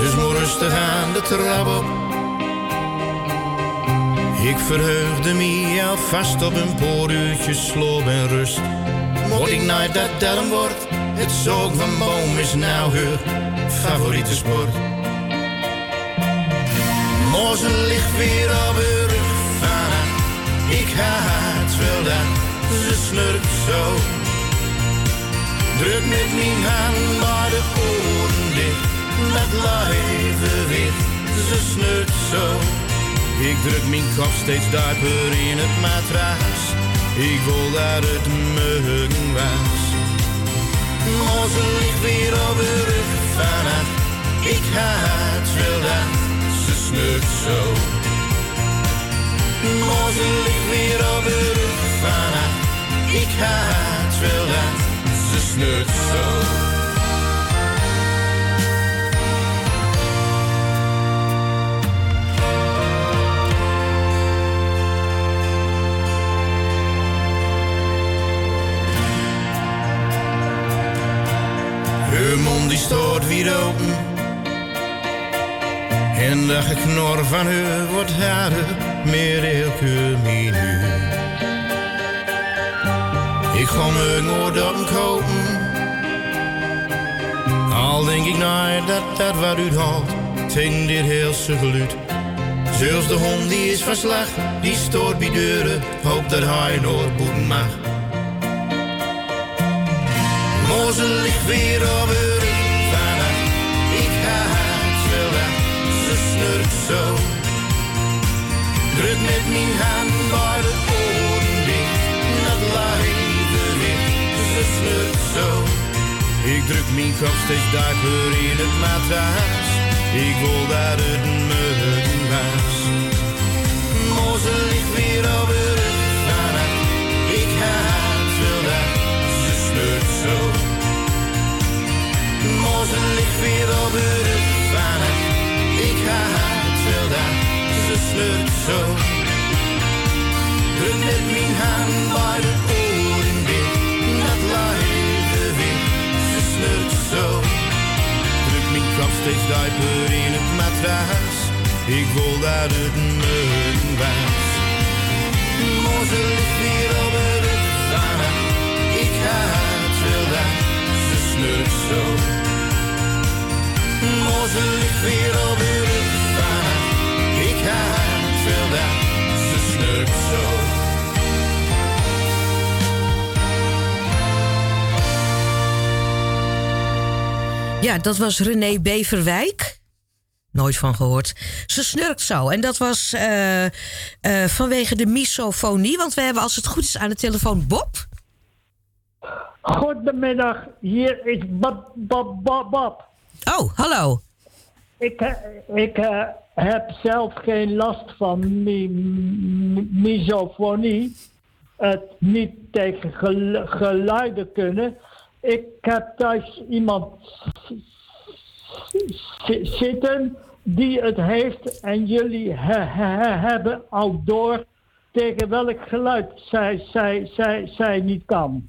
Dus maar rustig aan de trap op. Ik verheugde me alvast op een paar uurtjes sloop en rust. Mocht ik nooit dat darm wordt, het zoog van boom is nou haar favoriete sport. Morgen ligt weer op haar rug van Ik haat wel dat ze snurkt zo. Druk met mijn hand maar de oren dicht. Met leven wit, ze snurkt zo. Ik druk mijn kop steeds dieper in het matras. Ik wil dat het meugen was. Morgen ligt weer op haar rug van Ik haat wel dat ze snurkt zo. Morgen ligt weer op de rug van haar. Ik haat wel dat ze snurkt zo. Haar mond die staat weer open. En de geknor van haar wordt harder meer elke minuut. Ik ga me oordoppen kopen. Al denk ik nou dat dat wat u haalt tegen dit heelse geluid. Zelfs de hond die is van slag, die stoort bij deuren, hoopt dat hij nooit boeten mag. Moze ligt weer op haar snurkt zo. Druk met mijn hand bij de oren dicht. Dat leven wit, zo. Ik druk mijn kop steeds dieper in het matras. Ik wil dat het meugen was. Moze ligt weer haar rug vannacht. Ik haat wel dat ze snurkt zo. Morgen ligt weer op haar rug haat wel dat ze slurpt zo. Druk met mijn hand bij de oren dicht. Dat leven wit, ze slurpt zo. Druk mijn kop steeds dieper in het matras. Ik wil dat het meugen was. Morgen ligt weer op haar rug vannacht. Ik haat wel dat ze snurkt zo. Morgen ligt weer op van Ik haat wel dat ze snurkt zo. Ja, dat was René Beverwijk. Nooit van gehoord. Ze snurkt zo. En dat was eh, eh, vanwege de misofonie. Want we hebben, als het goed is, aan de telefoon Bob. Goedemiddag, hier is Bob, Bob, Bob, Bob. Oh, hallo. Ik, eh, ik eh, heb zelf geen last van mi mi- misofonie. Het niet tegen gel- geluiden kunnen. Ik heb thuis iemand zitten die het heeft en jullie he- he- he- hebben al door tegen welk geluid zij, zij, zij, zij niet kan.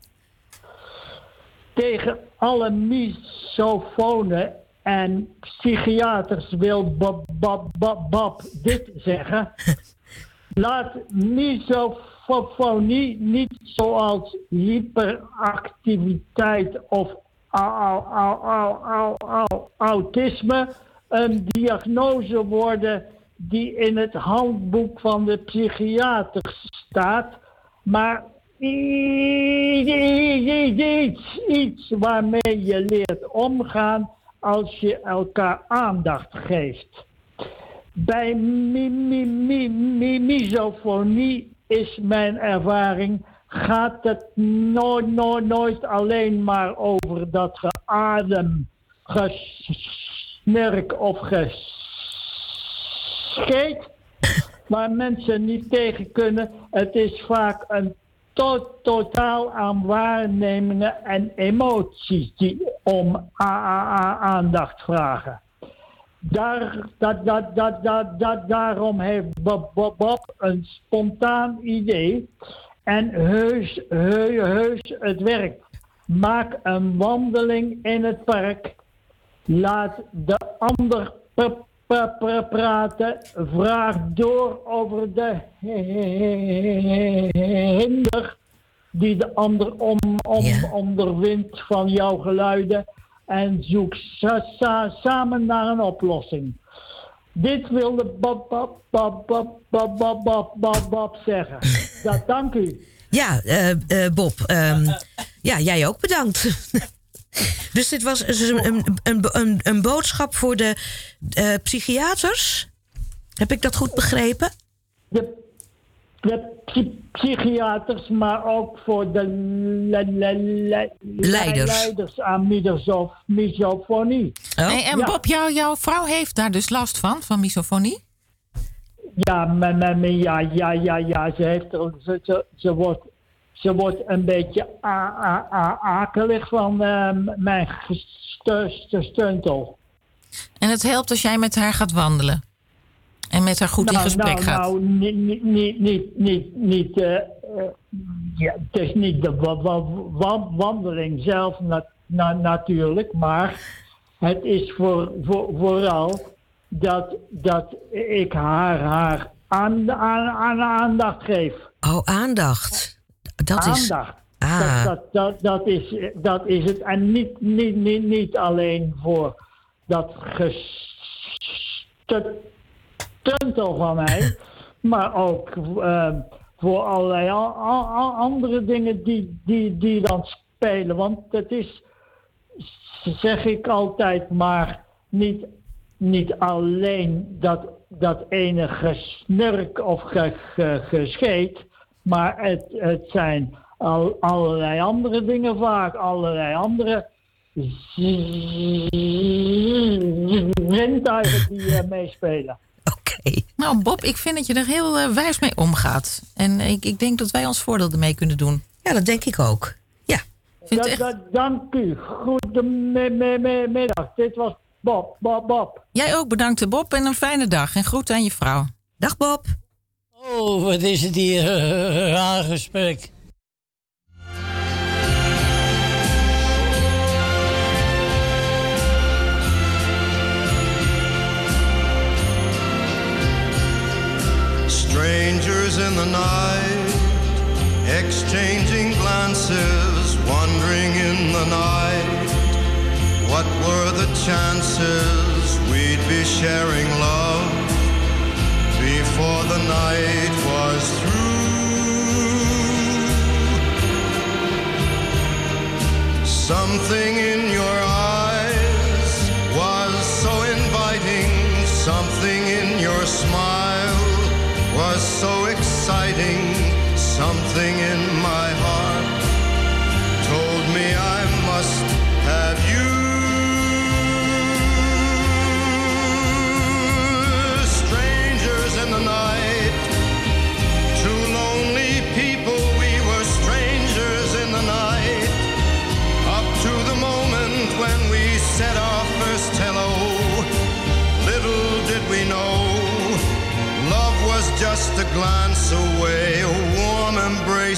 Tegen alle misofonen en psychiaters wil Bob, Bob, Bob, Bob dit zeggen. Laat misofonie niet zoals hyperactiviteit of au- au- au- au- au- autisme een diagnose worden die in het handboek van de psychiater staat, maar iets, iets waarmee je leert omgaan als je elkaar aandacht geeft. Bij mi, mi, mi, mi, is mijn ervaring, gaat het nooit, nooit, alleen maar over dat geadem, gesnurk of gescheet, waar mensen niet tegen kunnen. Het is vaak een to- totaal aan waarnemingen en emoties die om aandacht vragen. Daar, dat, dat, dat, dat, dat, daarom heeft Bob, Bob, een spontaan idee. En heus, heus, heus, het werkt. Maak een wandeling in het park. Laat de ander praten, vraag door over de hinder die de ander om, om, onderwint van jouw geluiden en zoek samen naar een oplossing. Dit wilde Bab, Bab, Bab, Bab, Bab, Bab, Bab, zeggen. Ja, dank u. Ja, eh, eh, Bob. Ehm, ja, jij ook bedankt. dus dit was dus een, een, een, een, een boodschap voor de eh, psychiaters? Heb ik dat goed begrepen? De, de psy- psychiaters, maar ook voor de le- le- le- Leiders. leiders aan misof- misofonie. Hey, en Ja. Bob, jou, jouw vrouw heeft daar dus last van, van misofonie? Ja, ja, ja, ja, ja. Ze, heeft ze, ze, ze, wordt, ze wordt een beetje a, a, a- akelig van eh, mijn steuntel. En het helpt als jij met haar gaat wandelen. En met haar goed in Nou, gesprek nou, gaat. Nou, niet, niet, niet, niet, niet, niet eh, eh, ja, het is niet de wa- wa- wa- wandeling zelf na- na- natuurlijk, maar het is voor, voor, vooral dat, dat ik haar, haar aan, aan, aan, aandacht geef. Oh, aandacht. Dat is... aandacht. Ah. Dat, dat, dat, dat, is, dat is het. En niet, niet, niet, niet alleen voor dat gestuntel van mij, maar ook eh, voor allerlei a- a- a- andere dingen die, die, die dan spelen. Want het is, zeg ik altijd, maar niet, niet alleen dat, dat ene gesnurk of ge, ge- gescheet, maar het, het zijn al, allerlei andere dingen vaak, allerlei andere zintuigen die eh, meespelen. Nou, Bob, ik vind dat je er heel eh, wijs mee omgaat. En ik, ik denk dat wij ons voordeel ermee kunnen doen. Ja, dat denk ik ook. Ja. Dat, dat, dank u. Goedemiddag. Dit was Bob, Bob, Bob. Jij ook bedankt, Bob, en een fijne dag. En groet aan je vrouw. Dag, Bob. Oh, wat is het hier eh, raar gesprek. Strangers in the night, exchanging glances, wandering in the night. What were the chances we'd be sharing love before the night was through? Something in your eyes was so inviting, something in your smile was so exciting. Something in my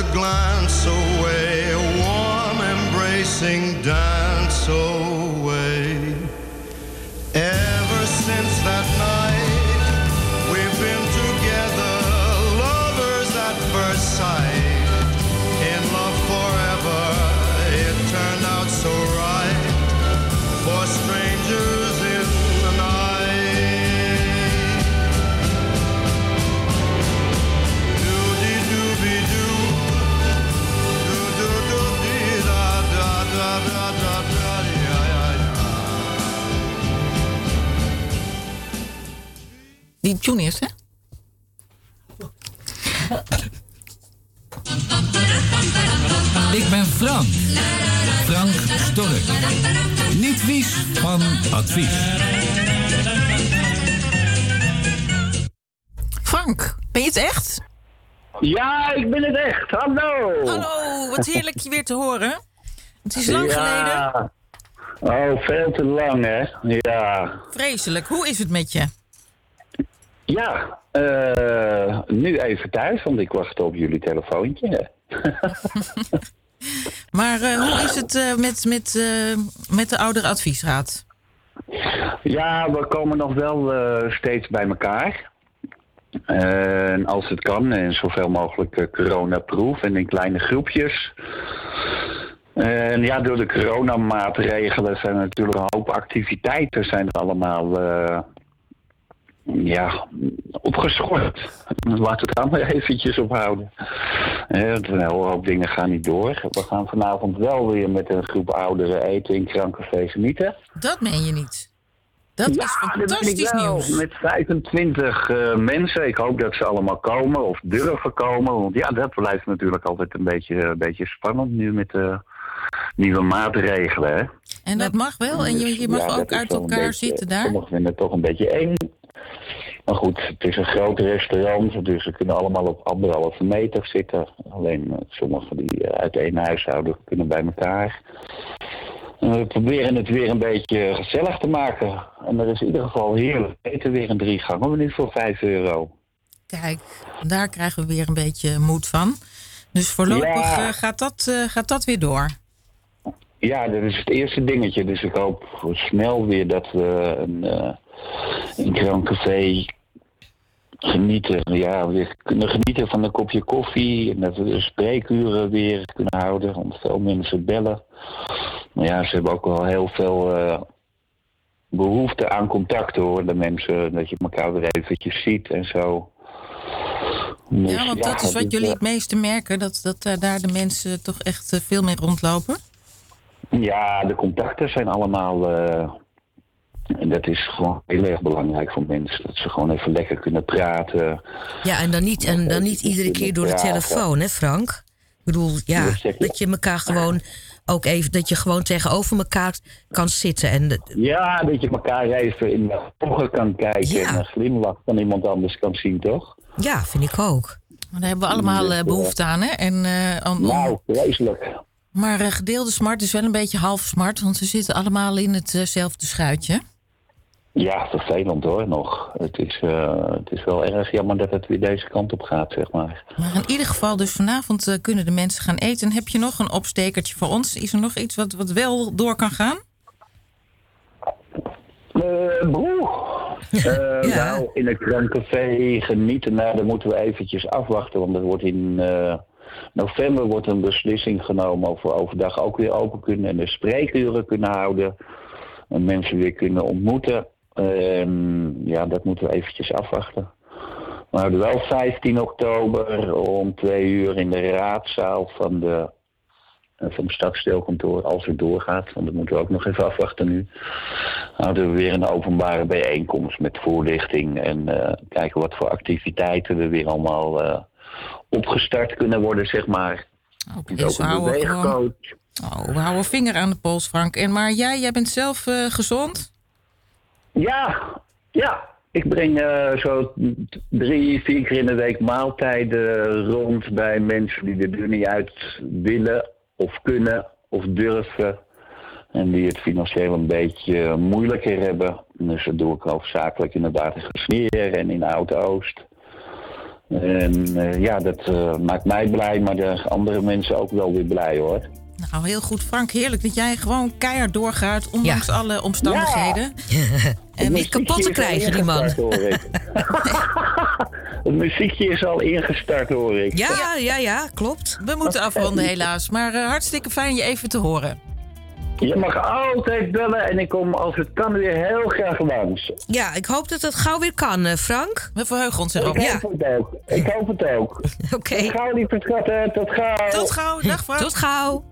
A glance away, a warm embracing dance away. Ever since that night, tune is, hè? Ik ben Frank. Frank Stork. Niet vies van advies. Frank, ben je het echt? Ja, ik ben het echt. Hallo. Hallo, wat heerlijk je weer te horen. Het is lang Ja. geleden. Oh, veel te lang, hè? Ja. Vreselijk. Hoe is het met je? Ja, eh, nu even thuis, want ik wacht op jullie telefoontje. Maar eh, hoe is het eh, met, met, met de oudere adviesraad? Ja, we komen nog wel steeds bij elkaar. En als het kan, en zoveel mogelijk coronaproof en in kleine groepjes. En ja, door de coronamaatregelen zijn er natuurlijk een hoop activiteiten zijn er allemaal ja, opgeschort. Laten we het daar maar eventjes op houden. Een hele hoop dingen gaan niet door. We gaan vanavond wel weer met een groep ouderen eten in Krancafé Genieten. Dat meen je niet. Dat is dat weet ik fantastisch nieuws. Met 25 eh, mensen. Ik hoop dat ze allemaal komen of durven komen. Want ja, dat blijft natuurlijk altijd een beetje, een beetje spannend nu met de nieuwe maatregelen. Hè? En dat mag wel. En je, je mag Ja, ook uit elkaar beetje- zitten daar. Sommigen vinden het toch een beetje eng. Maar goed, het is een groot restaurant, dus ze kunnen allemaal op anderhalve meter zitten. Alleen eh, sommigen die eh, uit één huishouden kunnen bij elkaar. En we proberen het weer een beetje gezellig te maken. En er is in ieder geval heerlijk eten weer een drie gangen nu voor 5 euro. Kijk, daar krijgen we weer een beetje moed van. Dus voorlopig Ja. eh, gaat, dat, gaat dat weer door. Ja, dat is het eerste dingetje. Dus ik hoop snel weer dat we een, een Grand Café genieten. Ja, weer kunnen genieten van een kopje koffie. En dat we de spreekuren weer kunnen houden. Want veel mensen bellen. Maar ja, ze hebben ook wel heel veel eh, behoefte aan contact hoor. De mensen, dat je elkaar weer eventjes ziet en zo. Dus, Ja, want dat is wat dus, jullie eh, het meeste merken. Dat, dat eh, daar de mensen toch echt veel meer rondlopen. Ja, de contacten zijn allemaal. Eh, en dat is gewoon heel erg belangrijk voor mensen. Dat ze gewoon even lekker kunnen praten. Ja, en dan niet, en dan niet iedere keer door de telefoon, hè Frank? Ik bedoel, ja, Dat je. elkaar gewoon ook even, dat je gewoon tegenover elkaar kan zitten. En de- Ja, dat je elkaar even in de ogen kan kijken. En een glimlach van iemand anders kan zien, toch? ja, vind ik ook. Daar hebben we allemaal eh, behoefte aan, hè? En, eh, aan- Nou, vreselijk. Maar eh, gedeelde smart is wel een beetje half smart, want ze zitten allemaal in hetzelfde schuitje. Ja, vervelend hoor, nog. Het is, eh, het is wel erg jammer dat het weer deze kant op gaat, zeg maar. Maar in ieder geval, dus vanavond eh, kunnen de mensen gaan eten. En heb je nog een opstekertje voor ons? Is er nog iets wat, wat wel door kan gaan? Eh broer. Eh, Nou, in het krancafé genieten, nou, dan moeten we eventjes afwachten. Want er wordt in november wordt een beslissing genomen of we overdag ook weer open kunnen en de spreekuren kunnen houden. En mensen weer kunnen ontmoeten. Ehm, ja, dat moeten we eventjes afwachten. We houden wel 15 oktober om twee uur in de raadzaal van de eh, van het stadsdeelkantoor, als het doorgaat. Want dat moeten we ook nog even afwachten nu. Houden we weer een openbare bijeenkomst met voorlichting. En eh, kijken wat voor activiteiten er weer allemaal eh, opgestart kunnen worden, zeg maar. Oké, Dus dus we een houden beweegcoach. gewoon... Oh, we houden vinger aan de pols, Frank. En maar jij, jij bent zelf eh, gezond? Ja, ja. Ik breng eh, zo drie, vier keer in de week maaltijden rond bij mensen die de deur niet uit willen of kunnen of durven. En die het financieel een beetje moeilijker hebben. Dus dat doe ik hoofdzakelijk inderdaad in Gesneer en in Oud-Oost. En eh, ja, dat eh, maakt mij blij, maar de andere mensen ook wel weer blij hoor. Nou, heel goed, Frank. Heerlijk dat jij gewoon keihard doorgaat, ondanks alle omstandigheden. En niet kapot te krijgen, die man. Het muziekje is al ingestart, hoor ik. Ja, ja, ja, klopt. We moeten afronden helaas, maar eh, hartstikke fijn je even te horen. Je mag altijd bellen en ik kom als het kan weer heel graag langs. Ja, ik hoop dat het gauw weer kan, eh, Frank. We verheugen ons Ik erop. hoop het ook. Ik hoop het ook. Oké. Tot gauw, lieve schatten. Tot gauw. Tot gauw. Dag, Frank. Tot gauw.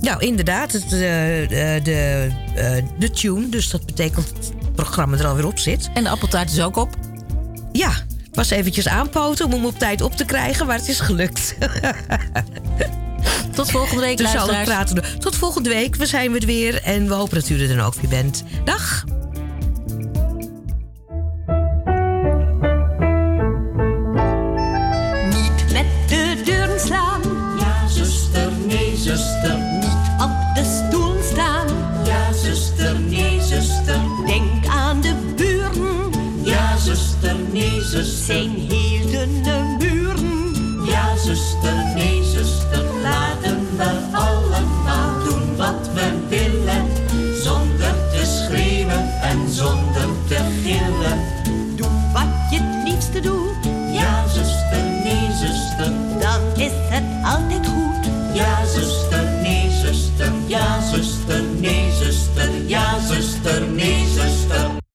Nou, inderdaad, het, eh, eh, de, eh, de tune. Dus dat betekent dat het programma er alweer op zit. En de appeltaart is ook op. Ja, het was eventjes aanpoten om hem op tijd op te krijgen, maar het is gelukt. Tot volgende week, dus luisteraars. praten. Tot volgende week, we zijn weer weer. En we hopen dat u er dan ook weer bent. Dag! Nee, zuster. Zijn